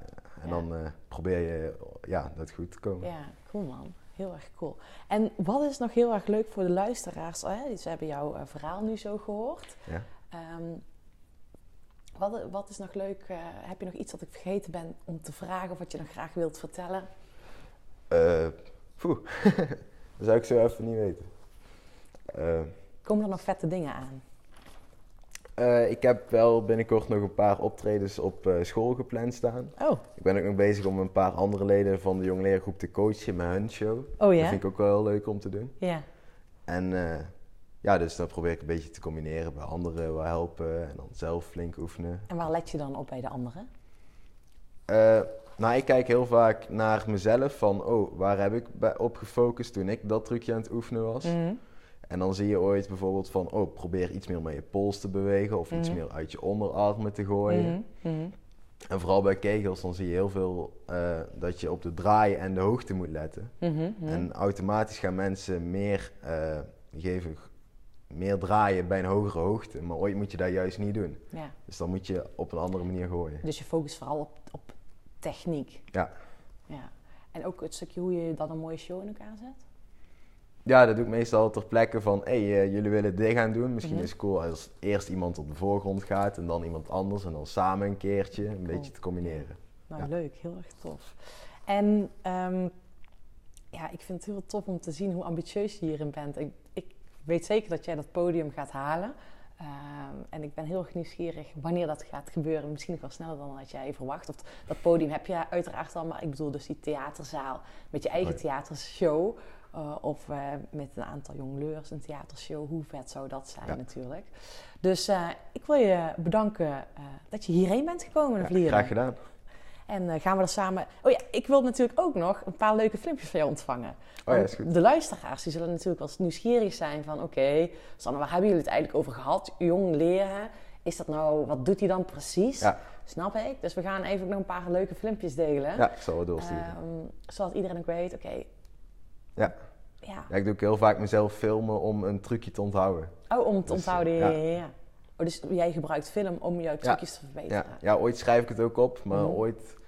en Ja. dan eh, probeer je ja, dat goed te komen. Ja, cool man. Heel erg cool. En wat is nog heel erg leuk voor de luisteraars? Hè? Ze hebben jouw eh, verhaal nu zo gehoord. Ja. Ehm, wat, wat is nog leuk? eh, heb je nog iets dat ik vergeten ben om te vragen of wat je nog graag wilt vertellen? Poeh, dat zou ik zo even niet weten. Eh, Komen er nog vette dingen aan? Eh, ik heb wel binnenkort nog een paar optredens op eh, school gepland staan. Oh, Ik ben ook nog bezig om een paar andere leden van de jongleergroep te coachen met hun show. oh Dat ja? vind ik ook wel heel leuk om te doen. Ja. En eh, ja, dus dat probeer ik een beetje te combineren. Bij anderen wel helpen en dan zelf flink oefenen. En waar let je dan op bij de anderen? Nou, ik kijk heel vaak naar mezelf van, oh, waar heb ik bij- op gefocust toen ik dat trucje aan het oefenen was? Mhm. En dan zie je ooit bijvoorbeeld van, oh, probeer iets meer met je pols te bewegen of iets Mhm. meer uit je onderarmen te gooien. Mhm, mhm. En vooral bij kegels, dan zie je heel veel eh, dat je op de draai en de hoogte moet letten. En automatisch gaan mensen meer eh, geven, meer draaien bij een hogere hoogte. Maar ooit moet je dat juist niet doen. Ja. Dus dan moet je op een andere manier gooien. Dus je focust vooral op, op techniek. Ja. ja. En ook het stukje hoe je dan een mooie show in elkaar zet? Ja, dat doe ik meestal ter plekke van, hé, hey, eh, jullie willen dit gaan doen. Misschien Mhm. is het cool als eerst iemand op de voorgrond gaat en dan iemand anders en dan samen een keertje een beetje te combineren. Nou, Ja. leuk. Heel erg tof. En ehm, ja, ik vind het heel tof om te zien hoe ambitieus je hierin bent. Ik, ik weet zeker dat jij dat podium gaat halen. Ehm, en ik ben heel erg nieuwsgierig wanneer dat gaat gebeuren. Misschien nog wel sneller dan dat jij verwacht. Of dat podium heb je uiteraard al, maar ik bedoel dus die theaterzaal met je eigen theatershow. Eh, of eh, met een aantal jongleurs een theatershow. Hoe vet zou dat zijn Ja. natuurlijk. Dus eh, ik wil je bedanken dat je hierheen bent gekomen, Ja, Vlieren. graag gedaan. En gaan we er samen. Oh ja, ik wil natuurlijk ook nog een paar leuke filmpjes van jou ontvangen. Oh ja, is goed. De luisteraars die zullen natuurlijk wel nieuwsgierig zijn van... Oké, Sanne, waar hebben jullie het eigenlijk over gehad? Jong leren. Is dat nou... Wat doet hij dan precies? Ja. Snap ik? Dus we gaan even nog een paar leuke filmpjes delen. Ja, ik zal wel doorsturen. Ehm, zodat iedereen ook weet, oké... Ja. ja. ja, ik doe ook heel vaak mezelf filmen om een trucje te onthouden. Oh, om het te Dus, onthouden. Ja. ja. ja, ja. Oh, dus jij gebruikt film om jouw trucjes te verbeteren. Ja, ja, ooit schrijf ik het ook op, maar Mhm. ooit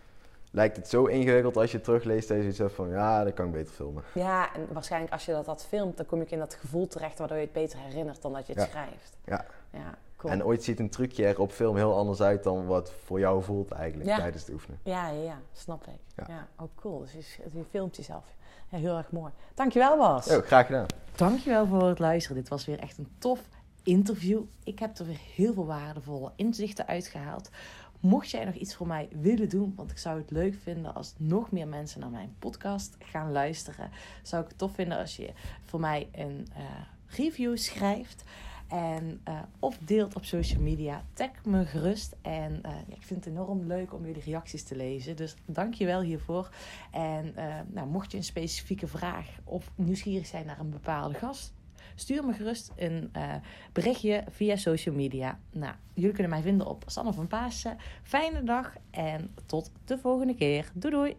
lijkt het zo ingewikkeld als je het terugleest dat je zoiets hebt van, ja, dat kan ik beter filmen. Ja, en waarschijnlijk als je dat, dat filmt, dan kom je in dat gevoel terecht waardoor je het beter herinnert dan dat je het schrijft. Ja. Ja, cool. En ooit ziet een trucje er op film heel anders uit dan wat voor jou voelt eigenlijk Ja. tijdens het oefenen. Ja, ja, ja, snap ik. Ja. Ja. oh cool. Dus je, filmt jezelf. Ja, heel erg mooi. Dankjewel Bas. Graag gedaan. Dankjewel voor het luisteren. Dit was weer echt een tof interview. Ik heb er weer heel veel waardevolle inzichten uitgehaald. Mocht jij nog iets voor mij willen doen, want ik zou het leuk vinden als nog meer mensen naar mijn podcast gaan luisteren, zou ik het tof vinden als je voor mij een eh, review schrijft. En, eh, of deelt op social media. Tag me gerust. En eh, ja, ik vind het enorm leuk om jullie reacties te lezen. Dus dank je wel hiervoor. En eh, nou, mocht je een specifieke vraag of nieuwsgierig zijn naar een bepaalde gast, stuur me gerust een berichtje via social media. Nou, jullie kunnen mij vinden op Sanne van Pasen. Fijne dag en tot de volgende keer. Doei doei!